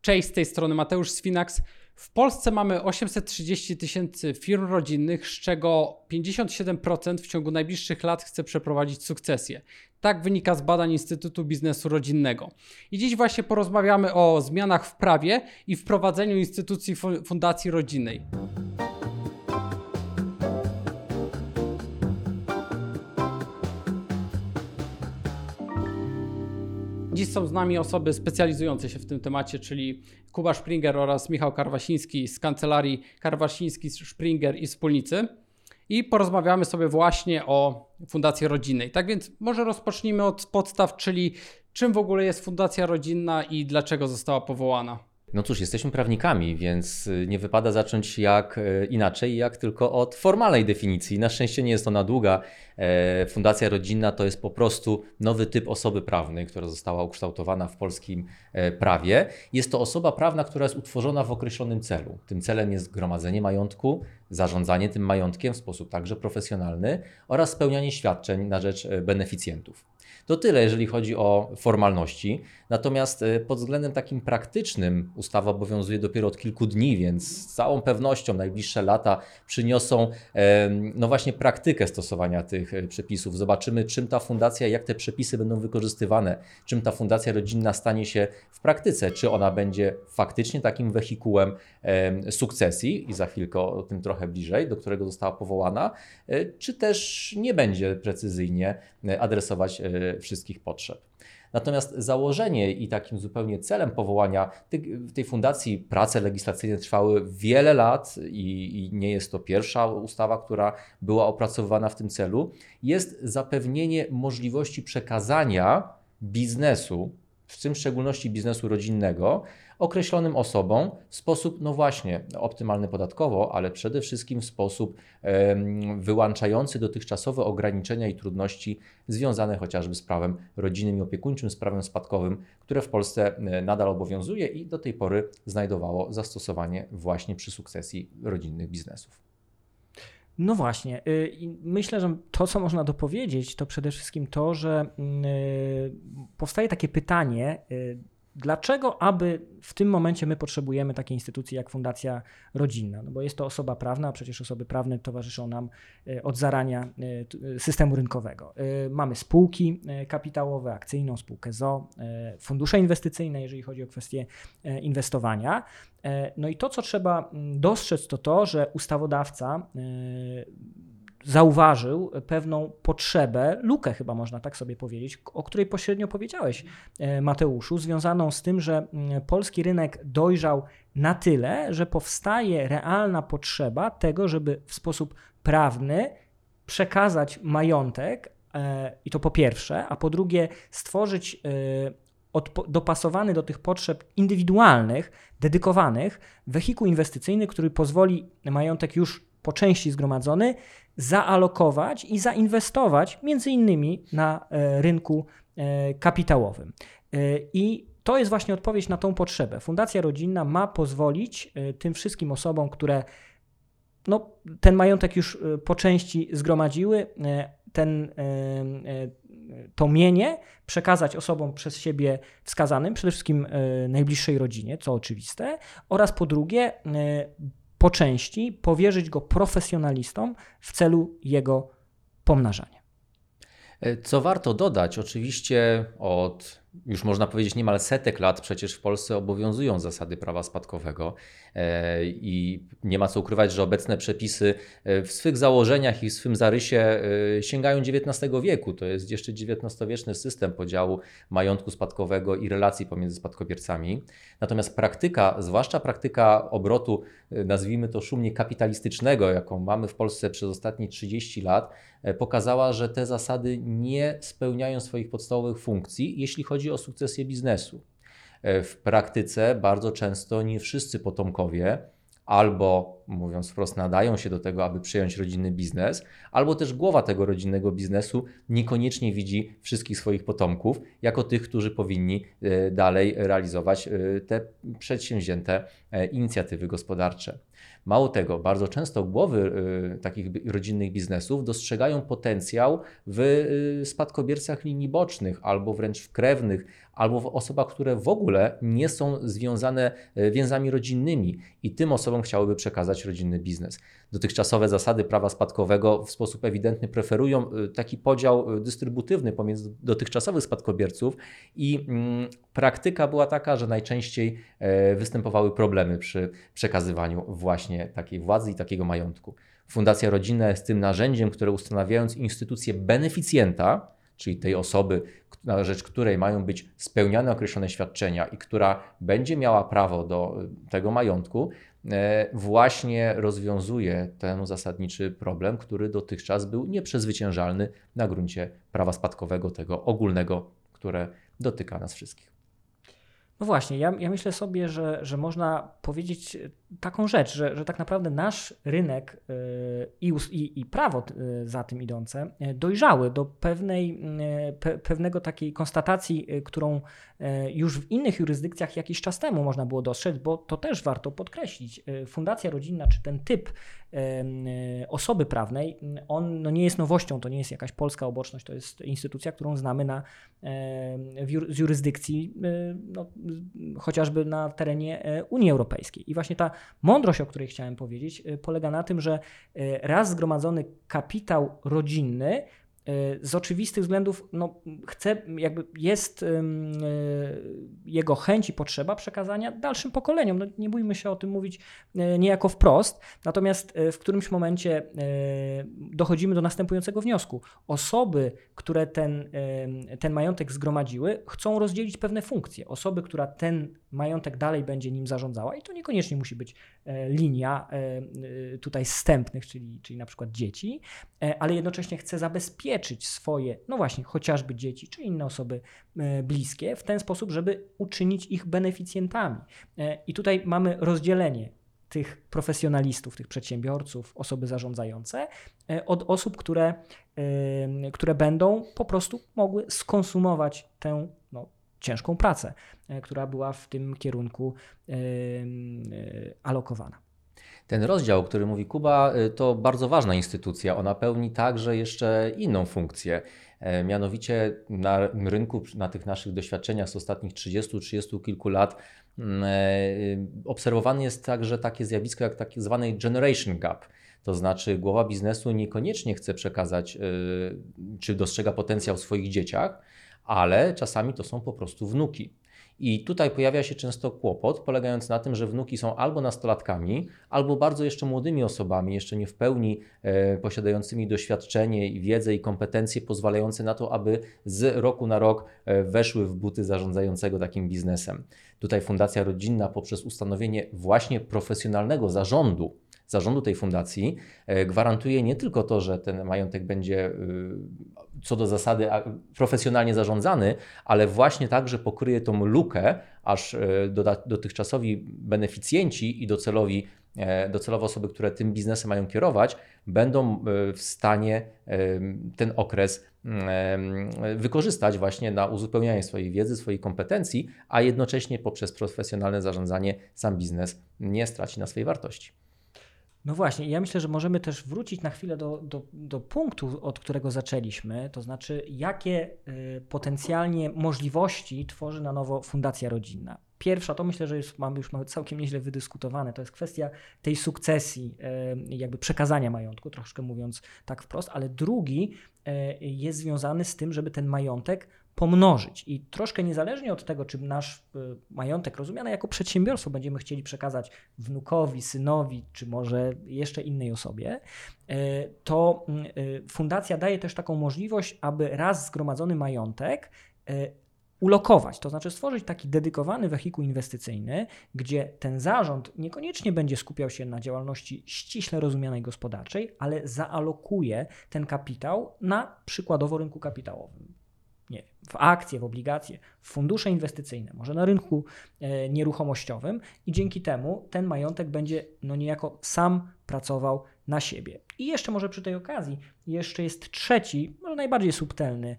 Cześć, z tej strony Mateusz Swinax. W Polsce mamy 830 tysięcy firm rodzinnych, z czego 57% w ciągu najbliższych lat chce przeprowadzić sukcesję. Tak wynika z badań Instytutu Biznesu Rodzinnego. I dziś właśnie porozmawiamy o zmianach w prawie i wprowadzeniu instytucji fu- Fundacji Rodzinnej. Dziś są z nami osoby specjalizujące się w tym temacie, czyli Kuba Springer oraz Michał Karwasiński z kancelarii Karwasiński, Springer i wspólnicy. I porozmawiamy sobie właśnie o Fundacji Rodzinnej. Tak więc może rozpocznijmy od podstaw, czyli czym w ogóle jest Fundacja Rodzinna i dlaczego została powołana. No cóż, jesteśmy prawnikami, więc y, nie wypada zacząć jak y, inaczej, jak tylko od formalnej definicji. Na szczęście nie jest ona długa. E, Fundacja rodzinna to jest po prostu nowy typ osoby prawnej, która została ukształtowana w polskim e, prawie. Jest to osoba prawna, która jest utworzona w określonym celu. Tym celem jest gromadzenie majątku, zarządzanie tym majątkiem w sposób także profesjonalny oraz spełnianie świadczeń na rzecz e, beneficjentów. To tyle, jeżeli chodzi o formalności. Natomiast e, pod względem takim praktycznym ustawa obowiązuje dopiero od kilku dni, więc z całą pewnością najbliższe lata przyniosą no właśnie praktykę stosowania tych e, przepisów. Zobaczymy, czym ta fundacja, jak te przepisy będą wykorzystywane, czym ta fundacja rodzinna stanie się w praktyce, czy ona będzie faktycznie takim wehikułem em, sukcesji i za chwilkę o tym trochę bliżej, do którego została powołana, e, czy też nie będzie precyzyjnie adresować wszystkich potrzeb. Natomiast założenie i takim zupełnie celem powołania tej, tej fundacji prace legislacyjne trwały wiele lat i, i nie jest to pierwsza ustawa, która była opracowywana w tym celu, jest zapewnienie możliwości przekazania biznesu, w tym szczególności biznesu rodzinnego, określonym osobom w sposób, no właśnie, optymalny podatkowo, ale przede wszystkim w sposób wyłączający dotychczasowe ograniczenia i trudności związane chociażby z prawem rodzinnym i opiekuńczym, z prawem spadkowym, które w Polsce e, nadal obowiązuje i do tej pory znajdowało zastosowanie właśnie przy sukcesji rodzinnych biznesów. No właśnie. y, Myślę, że to, co można dopowiedzieć, to przede wszystkim to, że y, powstaje takie pytanie, y, dlaczego aby w tym momencie my potrzebujemy takiej instytucji jak Fundacja Rodzinna? No bo jest to osoba prawna, a przecież osoby prawne towarzyszą nam y, od zarania t- y, systemu rynkowego. Mamy spółki kapitałowe, akcyjną, spółkę ZO, fundusze inwestycyjne, jeżeli chodzi o kwestie inwestowania. E, No i to, co trzeba dostrzec, to to, że ustawodawca e, zauważył pewną potrzebę, lukę chyba można tak sobie powiedzieć, o której pośrednio powiedziałeś, e, Mateuszu, związaną z tym, że mm, polski rynek dojrzał na tyle, że powstaje realna potrzeba tego, żeby w sposób prawny przekazać majątek, e, i to po pierwsze, a po drugie stworzyć e, dopasowany do tych potrzeb indywidualnych, dedykowanych, wehikuł inwestycyjny, który pozwoli majątek już po części zgromadzony zaalokować i zainwestować między innymi na e, rynku e, kapitałowym. E, I to jest właśnie odpowiedź na tą potrzebę. Fundacja Rodzinna ma pozwolić tym wszystkim osobom, które no, ten majątek już po części zgromadziły, ten, to mienie przekazać osobom przez siebie wskazanym, przede wszystkim najbliższej rodzinie, co oczywiste, oraz po drugie, po części powierzyć go profesjonalistom w celu jego pomnażania. E, Co warto dodać, oczywiście od już można powiedzieć niemal setek lat przecież w Polsce obowiązują zasady prawa spadkowego e, i nie ma co ukrywać, że obecne przepisy e, w swych założeniach i w swym zarysie e, sięgają XIX wieku. To jest jeszcze XIX-wieczny system podziału majątku spadkowego i relacji pomiędzy spadkobiercami. Natomiast praktyka, zwłaszcza praktyka obrotu, nazwijmy to szumnie kapitalistycznego, jaką mamy w Polsce przez ostatnie 30 lat, pokazała, że te zasady nie spełniają swoich podstawowych funkcji, jeśli chodzi o sukcesję biznesu. E, W praktyce bardzo często nie wszyscy potomkowie albo, mówiąc wprost, nadają się do tego, aby przyjąć rodzinny biznes, albo też głowa tego rodzinnego biznesu niekoniecznie widzi wszystkich swoich potomków jako tych, którzy powinni e, dalej realizować e, te przedsięwzięte e, inicjatywy gospodarcze. Mało tego, bardzo często głowy y, takich rodzinnych biznesów dostrzegają potencjał w y, spadkobiercach linii bocznych albo wręcz w krewnych, albo w osobach, które w ogóle nie są związane e, więzami rodzinnymi i tym osobom chciałyby przekazać rodzinny biznes. Dotychczasowe zasady prawa spadkowego w sposób ewidentny preferują e, taki podział e, dystrybutywny pomiędzy dotychczasowych spadkobierców i mm, praktyka była taka, że najczęściej występowały problemy przy przekazywaniu właśnie takiej władzy i takiego majątku. Fundacja rodzinna jest tym narzędziem, które ustanawiając instytucję beneficjenta, czyli tej osoby, na rzecz której mają być spełniane określone świadczenia i która będzie miała prawo do y, tego majątku, e, właśnie rozwiązuje ten zasadniczy problem, który dotychczas był nieprzezwyciężalny na gruncie prawa spadkowego, tego ogólnego, które dotyka nas wszystkich. No właśnie, ja, ja myślę sobie, że, że można powiedzieć taką rzecz, że, że tak naprawdę nasz rynek yy, i, i, i prawo yy, za tym idące yy, dojrzały do pewnej, pe, pewnego takiej konstatacji, którą już w innych jurysdykcjach jakiś czas temu można było dostrzec, bo to też warto podkreślić. Fundacja rodzinna, czy ten typ osoby prawnej, on no nie jest nowością, to nie jest jakaś polska oboczność, to jest instytucja, którą znamy na, z jurysdykcji, no, chociażby na terenie e, Unii Europejskiej. I właśnie ta mądrość, o której chciałem powiedzieć, e, polega na tym, że e, raz zgromadzony kapitał rodzinny e, z oczywistych względów no, chce, jakby jest e, jego chęć i potrzeba przekazania dalszym pokoleniom. No, nie bójmy się o tym mówić e, niejako wprost, natomiast e, w którymś momencie e, dochodzimy do następującego wniosku. Osoby, które ten, ten majątek zgromadziły, chcą rozdzielić pewne funkcje. Osoby, która ten majątek dalej będzie nim zarządzała, i to niekoniecznie musi być e, linia e, e, tutaj zstępnych, czyli, czyli na przykład dzieci, e, ale jednocześnie chce zabezpieczyć swoje, no właśnie, chociażby dzieci czy inne osoby e, bliskie w ten sposób, żeby uczynić ich beneficjentami. E, I tutaj mamy rozdzielenie tych profesjonalistów, tych przedsiębiorców, osoby zarządzające, e, od osób, które, które będą po prostu mogły skonsumować tę no, ciężką pracę, która była w tym kierunku alokowana. Ten rozdział, o którym mówi Kuba, y, to bardzo ważna instytucja. Ona pełni także jeszcze inną funkcję. E, Mianowicie na rynku, na tych naszych doświadczeniach z ostatnich 30-30 kilku lat, mm, e, y, obserwowane jest także takie zjawisko jak tak zwany generation gap. To znaczy, głowa biznesu niekoniecznie chce przekazać, y, czy dostrzega potencjał w swoich dzieciach, ale czasami to są po prostu wnuki. I tutaj pojawia się często kłopot, polegający na tym, że wnuki są albo nastolatkami, albo bardzo jeszcze młodymi osobami, jeszcze nie w pełni e, posiadającymi doświadczenie i wiedzę i kompetencje pozwalające na to, aby z roku na rok e, weszły w buty zarządzającego takim biznesem. Tutaj Fundacja Rodzinna poprzez ustanowienie właśnie profesjonalnego zarządu, zarządu tej fundacji e, gwarantuje nie tylko to, że ten majątek będzie y, co do zasady profesjonalnie zarządzany, ale właśnie także pokryje tą lukę, aż e, dotychczasowi beneficjenci i docelowi, e, docelowe osoby, które tym biznesem mają kierować, będą e, w stanie e, ten okres e, wykorzystać właśnie na uzupełnianie swojej wiedzy, swoich kompetencji, a jednocześnie poprzez profesjonalne zarządzanie sam biznes nie straci na swojej wartości. No właśnie, ja myślę, że możemy też wrócić na chwilę do, do, do punktu, od którego zaczęliśmy, to znaczy, jakie y, potencjalnie możliwości tworzy na nowo Fundacja Rodzinna. Pierwsza, to myślę, że jest, mamy już całkiem nieźle wydyskutowane, to jest kwestia tej sukcesji, y, jakby przekazania majątku, troszkę mówiąc tak wprost, ale drugi y, jest związany z tym, żeby ten majątek pomnożyć. I troszkę niezależnie od tego, czy nasz y, majątek rozumiany jako przedsiębiorstwo będziemy chcieli przekazać wnukowi, synowi, czy może jeszcze innej osobie, y, to y, fundacja daje też taką możliwość, aby raz zgromadzony majątek ulokować, to znaczy stworzyć taki dedykowany wehikuł inwestycyjny, gdzie ten zarząd niekoniecznie będzie skupiał się na działalności ściśle rozumianej gospodarczej, ale zaalokuje ten kapitał na przykładowo rynku kapitałowym nie wiem, w akcje, w obligacje, w fundusze inwestycyjne, może na rynku e, nieruchomościowym i dzięki temu ten majątek będzie no niejako sam pracował na siebie. I jeszcze może przy tej okazji, jeszcze jest trzeci, może najbardziej subtelny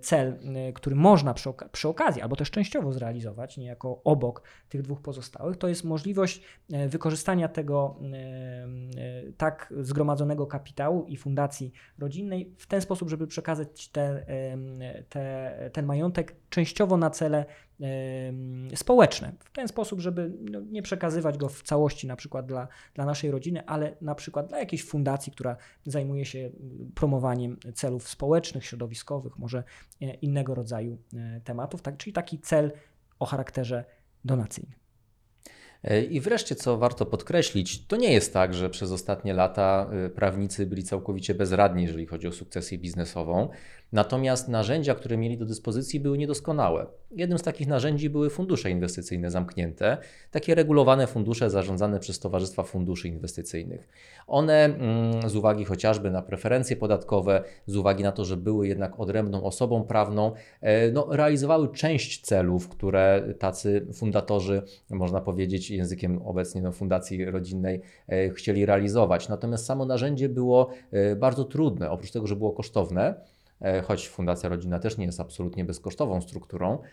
cel, e, który można przy, przy okazji, albo też częściowo zrealizować, niejako obok tych dwóch pozostałych, to jest możliwość e, wykorzystania tego e, e, tak zgromadzonego kapitału i fundacji rodzinnej w ten sposób, żeby przekazać te, te, ten majątek częściowo na cele społeczne. W ten sposób, żeby no, nie przekazywać go w całości na przykład dla, dla naszej rodziny, ale na przykład dla jakiejś fundacji, która zajmuje się promowaniem celów społecznych, środowiskowych, może e, innego rodzaju e, tematów, tak, czyli taki cel o charakterze donacyjnym. E, I wreszcie, co warto podkreślić, to nie jest tak, że przez ostatnie lata prawnicy byli całkowicie bezradni, jeżeli chodzi o sukcesję biznesową. Natomiast narzędzia, które mieli do dyspozycji, były niedoskonałe. Jednym z takich narzędzi były fundusze inwestycyjne zamknięte, takie regulowane fundusze zarządzane przez Towarzystwa Funduszy Inwestycyjnych. One, mm, z uwagi chociażby na preferencje podatkowe, z uwagi na to, że były jednak odrębną osobą prawną, e, no, realizowały część celów, które tacy fundatorzy, można powiedzieć językiem obecnie no, Fundacji Rodzinnej, e, chcieli realizować. Natomiast samo narzędzie było e, bardzo trudne, oprócz tego, że było kosztowne choć Fundacja Rodzinna też nie jest absolutnie bezkosztową strukturą, e,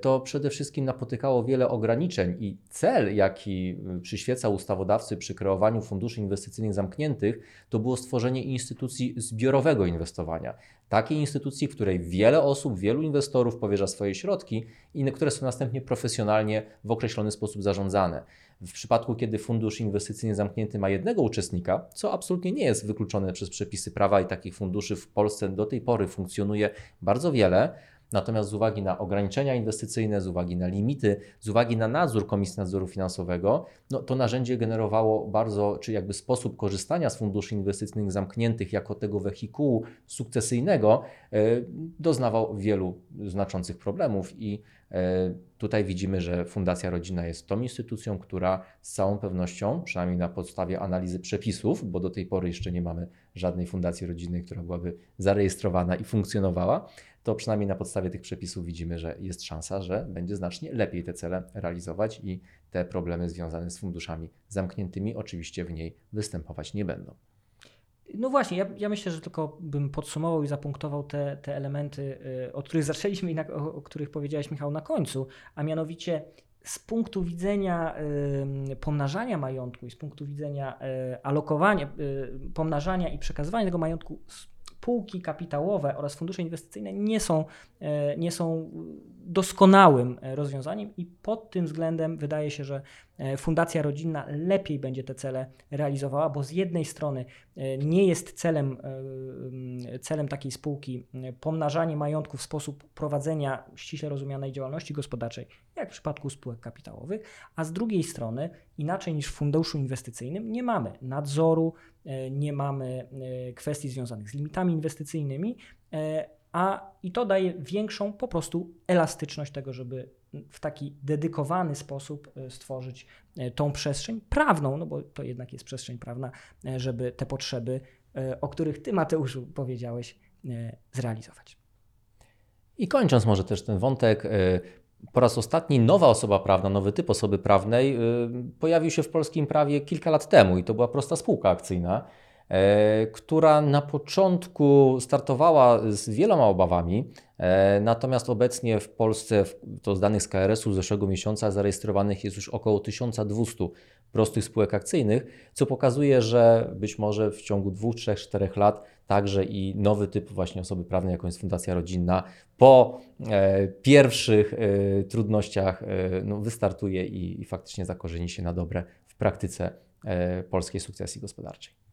to przede wszystkim napotykało wiele ograniczeń i cel, jaki y, przyświecał ustawodawcy przy kreowaniu funduszy inwestycyjnych zamkniętych, to było stworzenie instytucji zbiorowego inwestowania. Takiej instytucji, w której wiele osób, wielu inwestorów powierza swoje środki i które są następnie profesjonalnie w określony sposób zarządzane. W przypadku, kiedy fundusz inwestycyjny zamknięty ma jednego uczestnika, co absolutnie nie jest wykluczone przez przepisy prawa i takich funduszy w Polsce do tej pory funkcjonuje bardzo wiele, Natomiast z uwagi na ograniczenia inwestycyjne, z uwagi na limity, z uwagi na nadzór Komisji Nadzoru Finansowego, no, to narzędzie generowało bardzo, czy jakby sposób korzystania z funduszy inwestycyjnych zamkniętych jako tego wehikułu sukcesyjnego e, doznawał wielu znaczących problemów i e, tutaj widzimy, że Fundacja Rodzina jest tą instytucją, która z całą pewnością, przynajmniej na podstawie analizy przepisów, bo do tej pory jeszcze nie mamy żadnej fundacji rodzinnej, która byłaby zarejestrowana i funkcjonowała, to przynajmniej na podstawie tych przepisów widzimy, że jest szansa, że będzie znacznie lepiej te cele realizować i te problemy związane z funduszami zamkniętymi oczywiście w niej występować nie będą. No właśnie, ja, ja myślę, że tylko bym podsumował i zapunktował te, te elementy, y, od których zaczęliśmy i na, o, o których powiedziałeś, Michał, na końcu, a mianowicie z punktu widzenia y, pomnażania majątku i z punktu widzenia y, alokowania, y, pomnażania i przekazywania tego majątku, spółki kapitałowe oraz fundusze inwestycyjne nie są, y, nie są doskonałym e, rozwiązaniem i pod tym względem wydaje się, że e, Fundacja Rodzinna lepiej będzie te cele realizowała, bo z jednej strony e, nie jest celem, celem takiej spółki pomnażanie majątku w sposób prowadzenia ściśle rozumianej działalności gospodarczej, jak w przypadku spółek kapitałowych, a z drugiej strony, inaczej niż w funduszu inwestycyjnym, nie mamy nadzoru, nie mamy kwestii związanych z limitami inwestycyjnymi, a i to daje większą po prostu elastyczność tego, żeby w taki dedykowany sposób e, stworzyć e, tą przestrzeń prawną, no bo to jednak jest przestrzeń prawna, e, żeby te potrzeby, o których ty Mateuszu powiedziałeś, zrealizować. I kończąc może też ten wątek, po raz ostatni nowa osoba prawna, nowy typ osoby prawnej pojawił się w polskim prawie kilka lat temu i to była prosta spółka akcyjna, która na początku startowała z wieloma obawami, e, natomiast obecnie w Polsce, to z danych z KRS-u z zeszłego miesiąca, zarejestrowanych jest już około 1200 prostych spółek akcyjnych, co pokazuje, że być może w ciągu 2, 3, 4 lat także i nowy typ właśnie osoby prawnej, jaką jest Fundacja Rodzinna, po e, pierwszych e, trudnościach e, no, wystartuje i, i faktycznie zakorzeni się na dobre w praktyce e, polskiej sukcesji gospodarczej.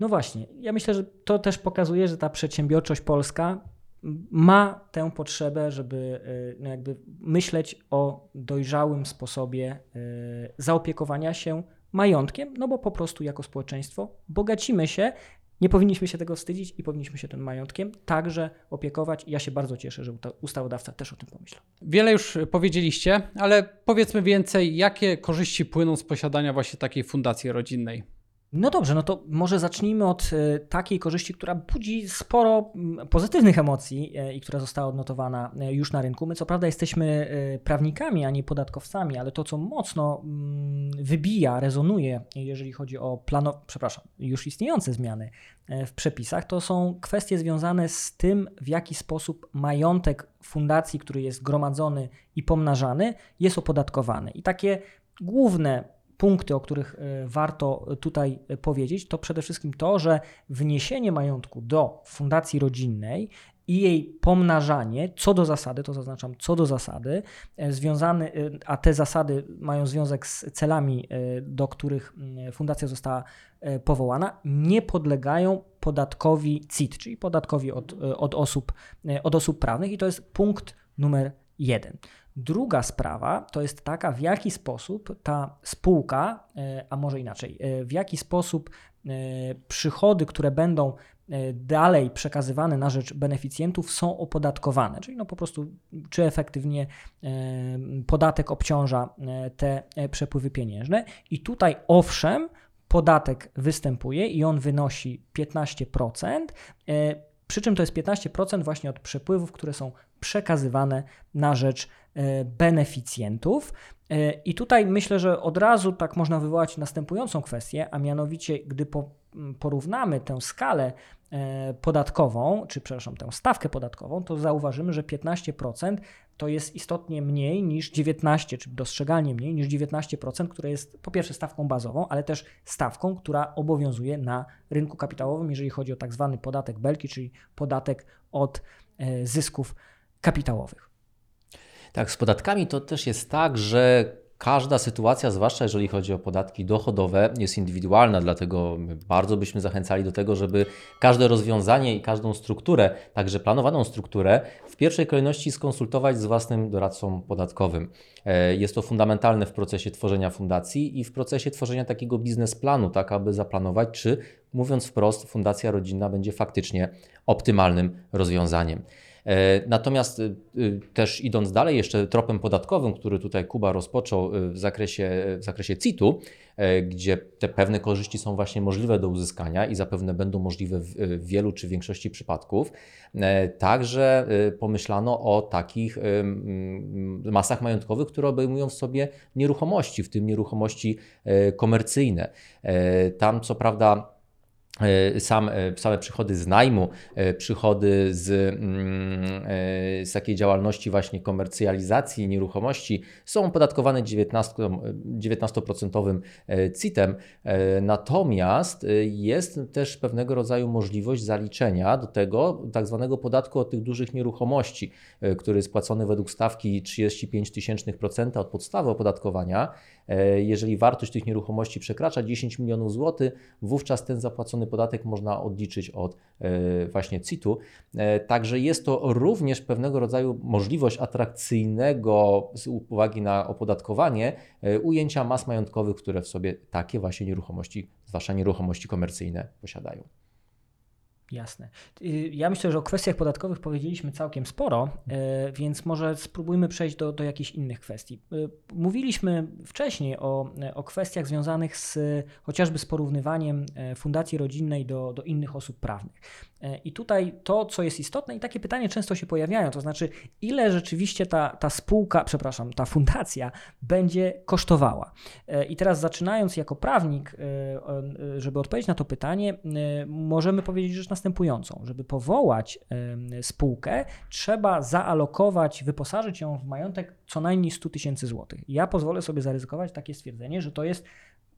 No właśnie, ja myślę, że to też pokazuje, że ta przedsiębiorczość polska ma tę potrzebę, żeby y, no jakby myśleć o dojrzałym sposobie y, zaopiekowania się majątkiem, no bo po prostu jako społeczeństwo bogacimy się, nie powinniśmy się tego wstydzić i powinniśmy się tym majątkiem także opiekować. Ja się bardzo cieszę, że ustawodawca też o tym pomyślał. Wiele już powiedzieliście, ale powiedzmy więcej, jakie korzyści płyną z posiadania właśnie takiej fundacji rodzinnej. No dobrze, no to może zacznijmy od e, takiej korzyści, która budzi sporo mm, pozytywnych emocji e, i która została odnotowana e, już na rynku. My co prawda jesteśmy prawnikami, a nie podatkowcami, ale to, co mocno mm, wybija, rezonuje, jeżeli chodzi o plano, przepraszam, już istniejące zmiany w przepisach, to są kwestie związane z tym, w jaki sposób majątek fundacji, który jest gromadzony i pomnażany, jest opodatkowany. I takie główne punkty, o których e, warto tutaj powiedzieć, to przede wszystkim to, że wniesienie majątku do fundacji rodzinnej i jej pomnażanie, co do zasady, to zaznaczam, co do zasady, e, związany, e, a te zasady mają związek z celami, do których mm, fundacja została powołana, nie podlegają podatkowi CIT, czyli podatkowi od, od, osób, od osób prawnych i to jest punkt numer jeden. Druga sprawa to jest taka, w jaki sposób ta spółka, e, a może inaczej, e, w jaki sposób e, przychody, które będą dalej przekazywane na rzecz beneficjentów są opodatkowane, czyli no po prostu czy efektywnie podatek obciąża te przepływy pieniężne. I tutaj owszem podatek występuje i on wynosi 15%, e, przy czym to jest 15% właśnie od przepływów, które są przekazywane na rzecz e, beneficjentów. E, I tutaj myślę, że od razu tak można wywołać następującą kwestię, a mianowicie, gdy porównamy tę skalę e, podatkową, czy przepraszam, tę stawkę podatkową, to zauważymy, że 15% to jest istotnie mniej niż 19, czy dostrzegalnie mniej niż 19%, które jest po pierwsze stawką bazową, ale też stawką, która obowiązuje na rynku kapitałowym, jeżeli chodzi o tak zwany podatek belki, czyli podatek od e, zysków kapitałowych. Tak, z podatkami to też jest tak, że każda sytuacja, zwłaszcza jeżeli chodzi o podatki dochodowe, jest indywidualna, dlatego bardzo byśmy zachęcali do tego, żeby każde rozwiązanie i każdą strukturę, także planowaną strukturę, w pierwszej kolejności skonsultować z własnym doradcą podatkowym. E, Jest to fundamentalne w procesie tworzenia fundacji i w procesie tworzenia takiego biznesplanu, tak aby zaplanować, czy mówiąc wprost, fundacja rodzinna będzie faktycznie optymalnym rozwiązaniem. E, Natomiast y, y, też idąc dalej, jeszcze tropem podatkowym, który tutaj Kuba rozpoczął w zakresie, w zakresie CIT-u, e, gdzie te pewne korzyści są właśnie możliwe do uzyskania i zapewne będą możliwe w wielu czy większości przypadków, e, także pomyślano o takich masach majątkowych, które obejmują w sobie nieruchomości, w tym nieruchomości e, komercyjne. E, Tam co prawda E, sam, e, same przychody z najmu, e, przychody z, mm, e, z takiej działalności właśnie komercjalizacji nieruchomości są opodatkowane 19, 19% e, CIT-em. E, Natomiast e, jest też pewnego rodzaju możliwość zaliczenia do tego tak zwanego podatku od tych dużych nieruchomości, e, który jest płacony według stawki 35% od podstawy opodatkowania. E, Jeżeli wartość tych nieruchomości przekracza 10 milionów złotych, wówczas ten zapłacony podatek można odliczyć od e, właśnie CIT-u. E, Także jest to również pewnego rodzaju możliwość atrakcyjnego z uwagi na opodatkowanie e, ujęcia mas majątkowych, które w sobie takie właśnie nieruchomości, zwłaszcza nieruchomości komercyjne posiadają. Jasne. Y, Ja myślę, że o kwestiach podatkowych powiedzieliśmy całkiem sporo, e, więc może spróbujmy przejść do, do jakichś innych kwestii. Y, Mówiliśmy wcześniej o, o kwestiach związanych z chociażby z porównywaniem fundacji rodzinnej do, do innych osób prawnych. E, I tutaj to, co jest istotne, i takie pytanie często się pojawiają, to znaczy, ile rzeczywiście ta, ta spółka, przepraszam, ta fundacja będzie kosztowała. E, I teraz zaczynając jako prawnik, e, żeby odpowiedzieć na to pytanie, możemy powiedzieć rzecz następującą. Żeby powołać spółkę, trzeba zaalokować, wyposażyć ją w majątek co najmniej 100 tysięcy złotych. Ja pozwolę sobie zaryzykować takie stwierdzenie, że to jest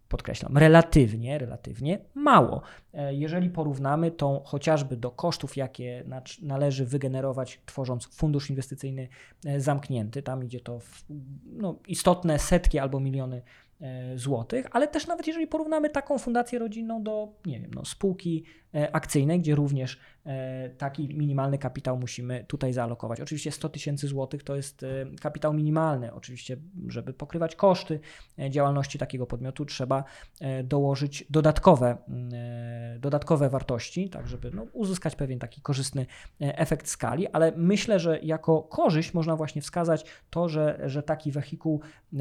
podkreślam, relatywnie, relatywnie mało. E, Jeżeli porównamy to chociażby do kosztów, jakie należy wygenerować, tworząc fundusz inwestycyjny e, zamknięty, tam idzie to w no, istotne setki albo miliony e, złotych, ale też nawet jeżeli porównamy taką fundację rodzinną do, nie wiem, no, spółki akcyjnej, gdzie również e, taki minimalny kapitał musimy tutaj zaalokować. Oczywiście 100 tysięcy złotych to jest e, kapitał minimalny. Oczywiście, żeby pokrywać koszty e, działalności takiego podmiotu, trzeba e, dołożyć dodatkowe, mm, e, dodatkowe wartości, tak żeby no, uzyskać pewien taki korzystny e, efekt skali, ale myślę, że jako korzyść można właśnie wskazać to, że, że taki wehikuł e,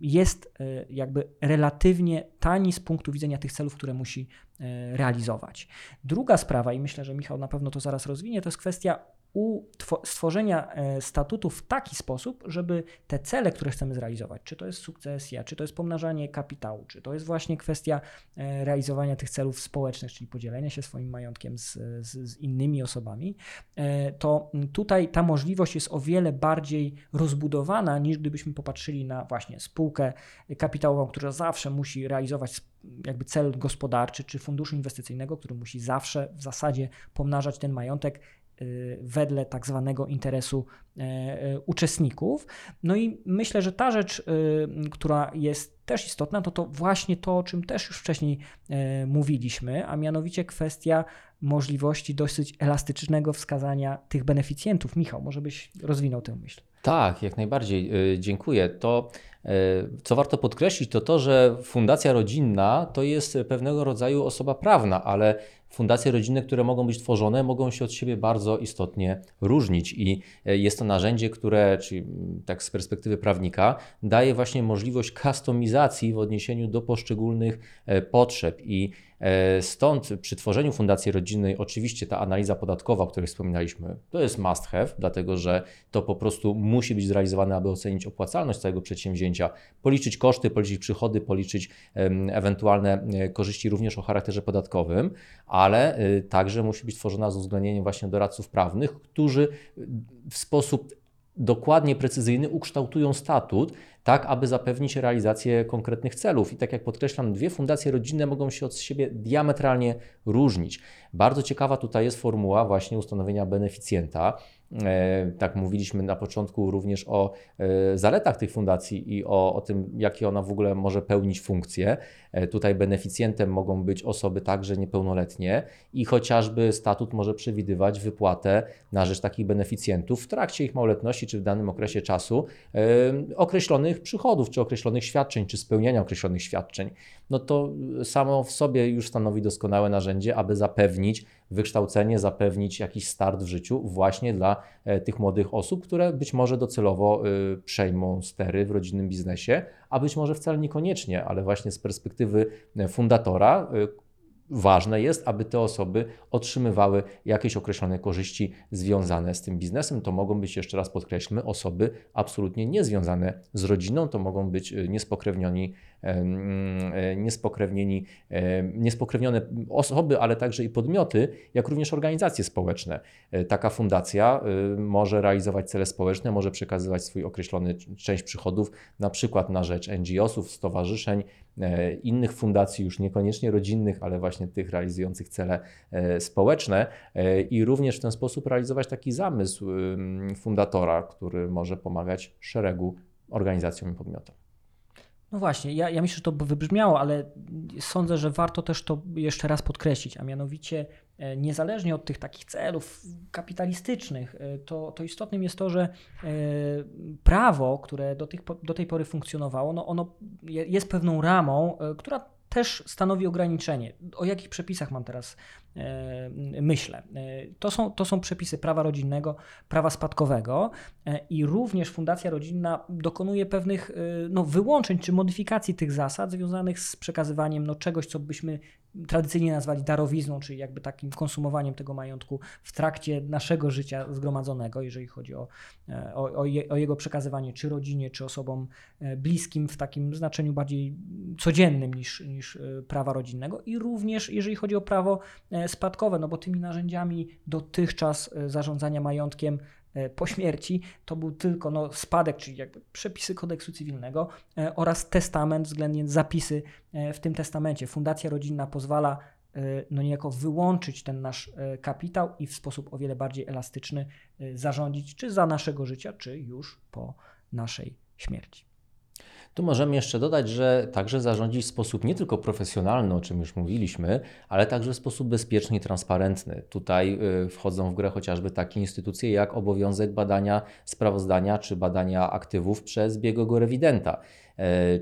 jest e, jakby relatywnie tani z punktu widzenia tych celów, które musi e, realizować. Druga sprawa, i myślę, że Michał na pewno to zaraz rozwinie, to jest kwestia stworzenia e, statutu w taki sposób, żeby te cele, które chcemy zrealizować, czy to jest sukcesja, czy to jest pomnażanie kapitału, czy to jest właśnie kwestia e, realizowania tych celów społecznych, czyli podzielenia się swoim majątkiem z, z, z innymi osobami, e, to tutaj ta możliwość jest o wiele bardziej rozbudowana niż gdybyśmy popatrzyli na właśnie spółkę kapitałową, która zawsze musi realizować jakby cel gospodarczy, czy funduszu inwestycyjnego, który musi zawsze w zasadzie pomnażać ten majątek y, wedle tak zwanego interesu e, e, uczestników. No i myślę, że ta rzecz, y, która jest też istotna, to to właśnie to, o czym też już wcześniej e, mówiliśmy, a mianowicie kwestia możliwości dosyć elastycznego wskazania tych beneficjentów. Michał, może byś rozwinął tę myśl. Tak, jak najbardziej. y, Dziękuję. To, co warto podkreślić, to to, że fundacja rodzinna to jest pewnego rodzaju osoba prawna, ale fundacje rodzinne, które mogą być tworzone, mogą się od siebie bardzo istotnie różnić i y, jest to narzędzie, które, czyli tak z perspektywy prawnika, daje właśnie możliwość kustomizacji w odniesieniu do poszczególnych e, potrzeb i e, Stąd przy tworzeniu fundacji rodzinnej oczywiście ta analiza podatkowa, o której wspominaliśmy, to jest must have, dlatego że to po prostu musi być zrealizowane, aby ocenić opłacalność całego przedsięwzięcia, policzyć koszty, policzyć przychody, policzyć ewentualne e, korzyści również o charakterze podatkowym, ale y, także musi być tworzona z uwzględnieniem właśnie doradców prawnych, którzy w sposób dokładnie precyzyjny ukształtują statut, tak aby zapewnić realizację konkretnych celów. I tak jak podkreślam, dwie fundacje rodzinne mogą się od siebie diametralnie różnić. Bardzo ciekawa tutaj jest formuła właśnie ustanowienia beneficjenta. E, Tak mówiliśmy na początku również o e, zaletach tych fundacji i o, o tym, jakie ona w ogóle może pełnić funkcje. E, Tutaj beneficjentem mogą być osoby także niepełnoletnie i chociażby statut może przewidywać wypłatę na rzecz takich beneficjentów w trakcie ich małoletności czy w danym okresie czasu określonych przychodów, czy określonych świadczeń, czy spełniania określonych świadczeń. No to samo w sobie już stanowi doskonałe narzędzie, aby zapewnić wykształcenie, zapewnić jakiś start w życiu właśnie dla e, tych młodych osób, które być może docelowo y, przejmą stery w rodzinnym biznesie, a być może wcale niekoniecznie, ale właśnie z perspektywy e, fundatora ważne jest, aby te osoby otrzymywały jakieś określone korzyści związane z tym biznesem. To mogą być, jeszcze raz podkreślmy, osoby absolutnie niezwiązane z rodziną, to mogą być e, niespokrewnieni, em, niespokrewnione osoby, ale także i podmioty, jak również organizacje społeczne. E, Taka fundacja może realizować cele społeczne, może przekazywać swój określony część przychodów, na przykład na rzecz NGO-sów, stowarzyszeń, e, innych fundacji, już niekoniecznie rodzinnych, ale właśnie tych realizujących cele e, społeczne e, i również w ten sposób realizować taki zamysł fundatora, który może pomagać szeregu organizacjom i podmiotom. No właśnie, ja, ja myślę, że to by wybrzmiało, ale sądzę, że warto też to jeszcze raz podkreślić, a mianowicie e, niezależnie od tych takich celów kapitalistycznych, e, to, to istotnym jest to, że e, prawo, które do, tych, do tej pory funkcjonowało, no ono je- jest pewną ramą, która też stanowi ograniczenie. O jakich przepisach mam teraz e, myślę? E, To są, to są przepisy prawa rodzinnego, prawa spadkowego e, i również Fundacja Rodzinna dokonuje pewnych e, no, wyłączeń czy modyfikacji tych zasad związanych z przekazywaniem no, czegoś, co byśmy tradycyjnie nazwali darowizną, czyli jakby takim konsumowaniem tego majątku w trakcie naszego życia zgromadzonego, jeżeli chodzi o, o, o, je, o jego przekazywanie czy rodzinie, czy osobom bliskim w takim znaczeniu bardziej codziennym niż, niż e, prawa rodzinnego i również jeżeli chodzi o prawo e, spadkowe, no bo tymi narzędziami dotychczas e, zarządzania majątkiem po śmierci to był tylko no, spadek, czyli jakby przepisy kodeksu cywilnego oraz testament, względnie zapisy w tym testamencie. Fundacja rodzinna pozwala no niejako wyłączyć ten nasz kapitał i w sposób o wiele bardziej elastyczny zarządzić czy za naszego życia, czy już po naszej śmierci. Tu możemy jeszcze dodać, że także zarządzić w sposób nie tylko profesjonalny, o czym już mówiliśmy, ale także w sposób bezpieczny i transparentny. Tutaj y, wchodzą w grę chociażby takie instytucje jak obowiązek badania sprawozdania czy badania aktywów przez biegłego rewidenta,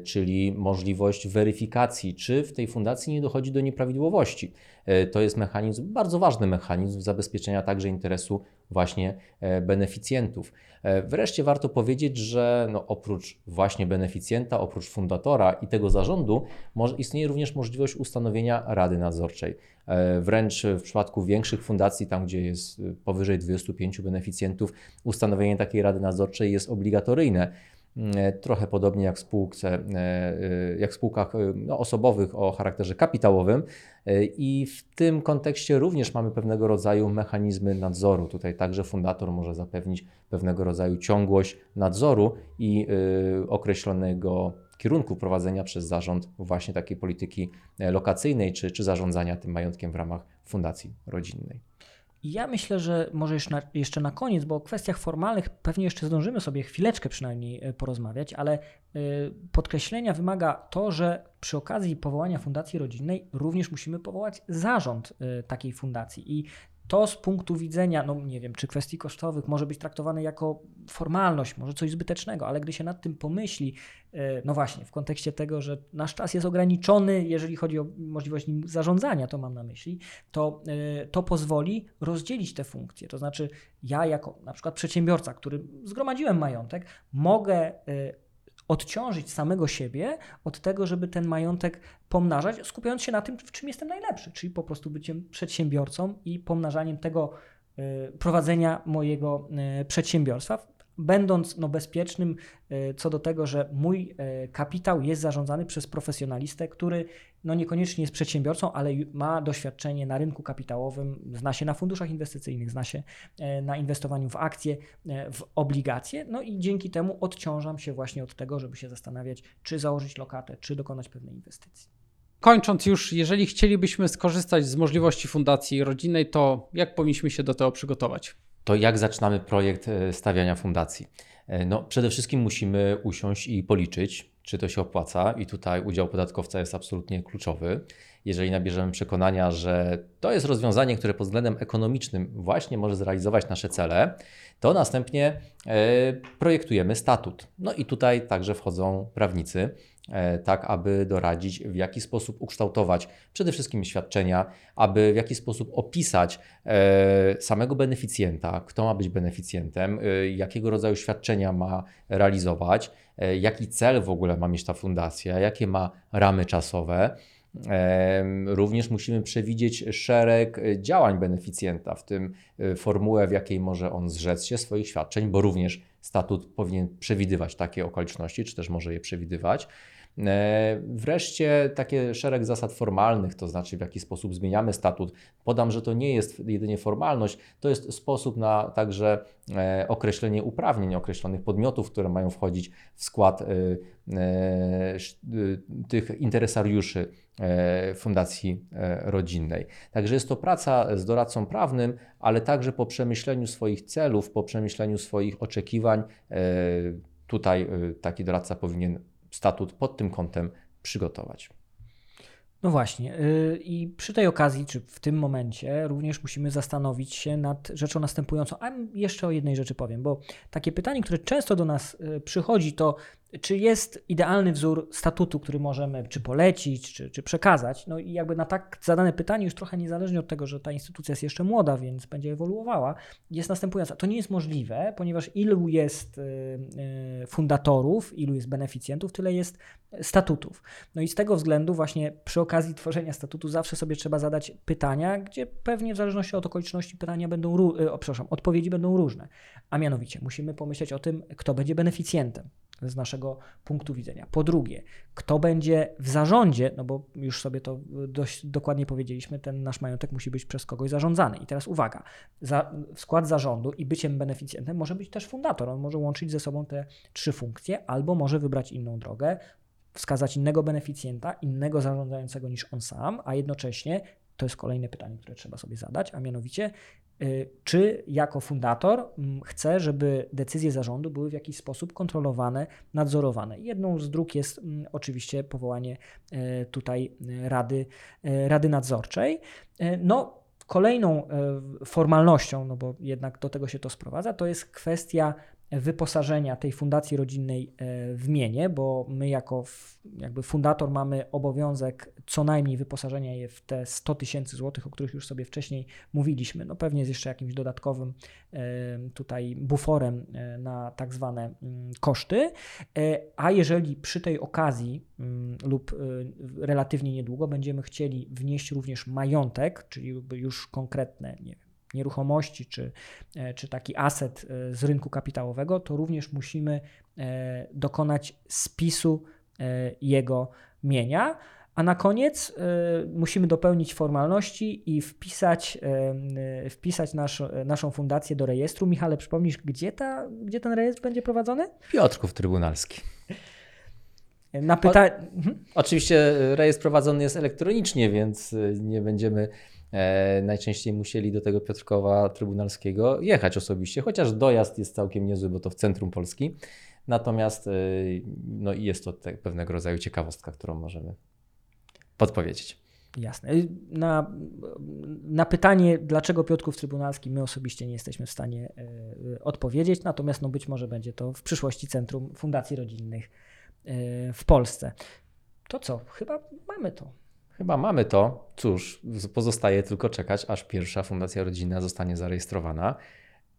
czyli możliwość weryfikacji, czy w tej fundacji nie dochodzi do nieprawidłowości. E, To jest mechanizm, bardzo ważny mechanizm zabezpieczenia także interesu właśnie e, beneficjentów. E, Wreszcie warto powiedzieć, że no oprócz właśnie beneficjenta, oprócz fundatora i tego zarządu, istnieje również możliwość ustanowienia rady nadzorczej. E, Wręcz w przypadku większych fundacji, tam gdzie jest powyżej 25 beneficjentów, ustanowienie takiej rady nadzorczej jest obligatoryjne. Mm, Trochę podobnie jak w, spółce, e, e, jak w spółkach e, no, osobowych o charakterze kapitałowym. E, I w tym kontekście również mamy pewnego rodzaju mechanizmy nadzoru. Tutaj także fundator może zapewnić pewnego rodzaju ciągłość nadzoru i określonego kierunku prowadzenia przez zarząd właśnie takiej polityki e, lokacyjnej czy, czy zarządzania tym majątkiem w ramach fundacji rodzinnej. Ja myślę, że może jeszcze na, jeszcze na koniec, bo o kwestiach formalnych pewnie jeszcze zdążymy sobie chwileczkę przynajmniej e, porozmawiać, ale e, podkreślenia wymaga to, że przy okazji powołania fundacji rodzinnej również musimy powołać zarząd e, takiej fundacji. I to z punktu widzenia, no nie wiem, czy kwestii kosztowych może być traktowane jako formalność, może coś zbytecznego, ale gdy się nad tym pomyśli, e, no właśnie, w kontekście tego, że nasz czas jest ograniczony, jeżeli chodzi o możliwość nim zarządzania, to mam na myśli, to, e, to pozwoli rozdzielić te funkcje. To znaczy, ja jako na przykład przedsiębiorca, który zgromadziłem majątek, mogę e, odciążyć samego siebie od tego, żeby ten majątek pomnażać, skupiając się na tym, w czym jestem najlepszy, czyli po prostu byciem przedsiębiorcą i pomnażaniem tego e, prowadzenia mojego e, przedsiębiorstwa, będąc no, bezpiecznym e, co do tego, że mój e, kapitał jest zarządzany przez profesjonalistę, który no, niekoniecznie jest przedsiębiorcą, ale ma doświadczenie na rynku kapitałowym, zna się na funduszach inwestycyjnych, zna się e, na inwestowaniu w akcje, w obligacje, no i dzięki temu odciążam się właśnie od tego, żeby się zastanawiać, czy założyć lokatę, czy dokonać pewnej inwestycji. Kończąc już, jeżeli chcielibyśmy skorzystać z możliwości fundacji rodzinnej, to jak powinniśmy się do tego przygotować? To jak zaczynamy projekt e, stawiania fundacji? E, No, przede wszystkim musimy usiąść i policzyć, czy to się opłaca, i tutaj udział podatkowca jest absolutnie kluczowy. Jeżeli nabierzemy przekonania, że to jest rozwiązanie, które pod względem ekonomicznym właśnie może zrealizować nasze cele, to następnie e, projektujemy statut. No i tutaj także wchodzą prawnicy, tak aby doradzić, w jaki sposób ukształtować przede wszystkim świadczenia, aby w jaki sposób opisać e, samego beneficjenta, kto ma być beneficjentem, e, jakiego rodzaju świadczenia ma realizować, e, jaki cel w ogóle ma mieć ta fundacja, jakie ma ramy czasowe. Również musimy przewidzieć szereg e, działań beneficjenta, w tym e, formułę, w jakiej może on zrzec się swoich świadczeń, bo również statut powinien przewidywać takie okoliczności, czy też może je przewidywać. E, Wreszcie takie szereg zasad formalnych, to znaczy w jaki sposób zmieniamy statut. Podam, że to nie jest jedynie formalność, to jest sposób na także e, określenie uprawnień określonych podmiotów, które mają wchodzić w skład e, tych interesariuszy Fundacji Rodzinnej. Także jest to praca z doradcą prawnym, ale także po przemyśleniu swoich celów, po przemyśleniu swoich oczekiwań, tutaj taki doradca powinien statut pod tym kątem przygotować. No właśnie. yy, I przy tej okazji, czy w tym momencie, również musimy zastanowić się nad rzeczą następującą. A jeszcze o jednej rzeczy powiem, bo takie pytanie, które często do nas yy, przychodzi, to czy jest idealny wzór statutu, który możemy czy polecić, czy, czy przekazać? No i jakby na tak zadane pytanie, już trochę niezależnie od tego, że ta instytucja jest jeszcze młoda, więc będzie ewoluowała, jest następująca. To nie jest możliwe, ponieważ ilu jest yy, yy, fundatorów, ilu jest beneficjentów, tyle jest statutów. No i z tego względu właśnie przy okazji tworzenia statutu zawsze sobie trzeba zadać pytania, gdzie pewnie w zależności od okoliczności pytania będą, y, o, przepraszam, odpowiedzi będą różne. A mianowicie musimy pomyśleć o tym, kto będzie beneficjentem z naszego punktu widzenia. Po drugie, kto będzie w zarządzie, no bo już sobie to dość dokładnie powiedzieliśmy, ten nasz majątek musi być przez kogoś zarządzany. I teraz uwaga, za, skład zarządu i byciem beneficjentem może być też fundator. On może łączyć ze sobą te trzy funkcje, albo może wybrać inną drogę, wskazać innego beneficjenta, innego zarządzającego niż on sam, a jednocześnie to jest kolejne pytanie, które trzeba sobie zadać, a mianowicie czy jako fundator mm, chce, żeby decyzje zarządu były w jakiś sposób kontrolowane, nadzorowane. Jedną z dróg jest mm, oczywiście powołanie e, tutaj e, rady, rady nadzorczej. No, kolejną formalnością, no bo jednak do tego się to sprowadza, to jest kwestia wyposażenia tej fundacji rodzinnej e, w mienie, bo my jako jakby fundator mamy obowiązek co najmniej wyposażenia je w te 100 tysięcy złotych, o których już sobie wcześniej mówiliśmy. No pewnie z jeszcze jakimś dodatkowym e, tutaj buforem e, na tak zwane mm, koszty. A jeżeli przy tej okazji mm, lub relatywnie niedługo będziemy chcieli wnieść również majątek, czyli już konkretne, nie wiem, nieruchomości czy, e, czy taki aset e, z rynku kapitałowego, to również musimy e, dokonać spisu jego mienia. A na koniec musimy dopełnić formalności i wpisać, wpisać nasz, naszą fundację do rejestru. Michale, przypomnisz, gdzie, ta, gdzie ten rejestr będzie prowadzony? Piotrków Trybunalski. Na pytanie. Mhm. Oczywiście rejestr prowadzony jest elektronicznie, więc nie będziemy e, najczęściej musieli do tego Piotrkowa Trybunalskiego jechać osobiście, chociaż dojazd jest całkiem niezły, bo to w centrum Polski. Natomiast e, no, jest to te, pewnego rodzaju ciekawostka, którą możemy podpowiedzieć. Jasne. Na, na pytanie, dlaczego Piotrków Trybunalski, my osobiście nie jesteśmy w stanie e, odpowiedzieć, natomiast no być może będzie to w przyszłości Centrum Fundacji Rodzinnych e, w Polsce. To co? Chyba mamy to. Chyba mamy to. Cóż, pozostaje tylko czekać, aż pierwsza fundacja rodzinna zostanie zarejestrowana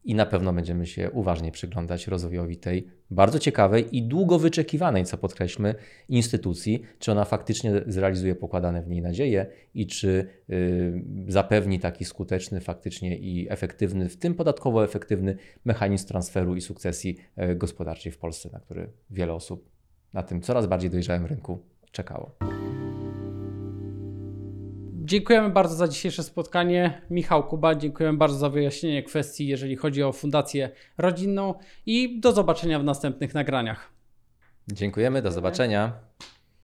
i na pewno będziemy się uważnie przyglądać rozwojowi tej bardzo ciekawej i długo wyczekiwanej, co podkreślmy, instytucji, czy ona faktycznie zrealizuje pokładane w niej nadzieje i czy y, zapewni taki skuteczny faktycznie i efektywny, w tym podatkowo efektywny mechanizm transferu i sukcesji y, gospodarczej w Polsce, na który wiele osób na tym coraz bardziej dojrzałym rynku czekało. Dziękujemy bardzo za dzisiejsze spotkanie. Michał Kuba, dziękujemy bardzo za wyjaśnienie kwestii, jeżeli chodzi o fundację rodzinną i do zobaczenia w następnych nagraniach. Dziękujemy, do zobaczenia.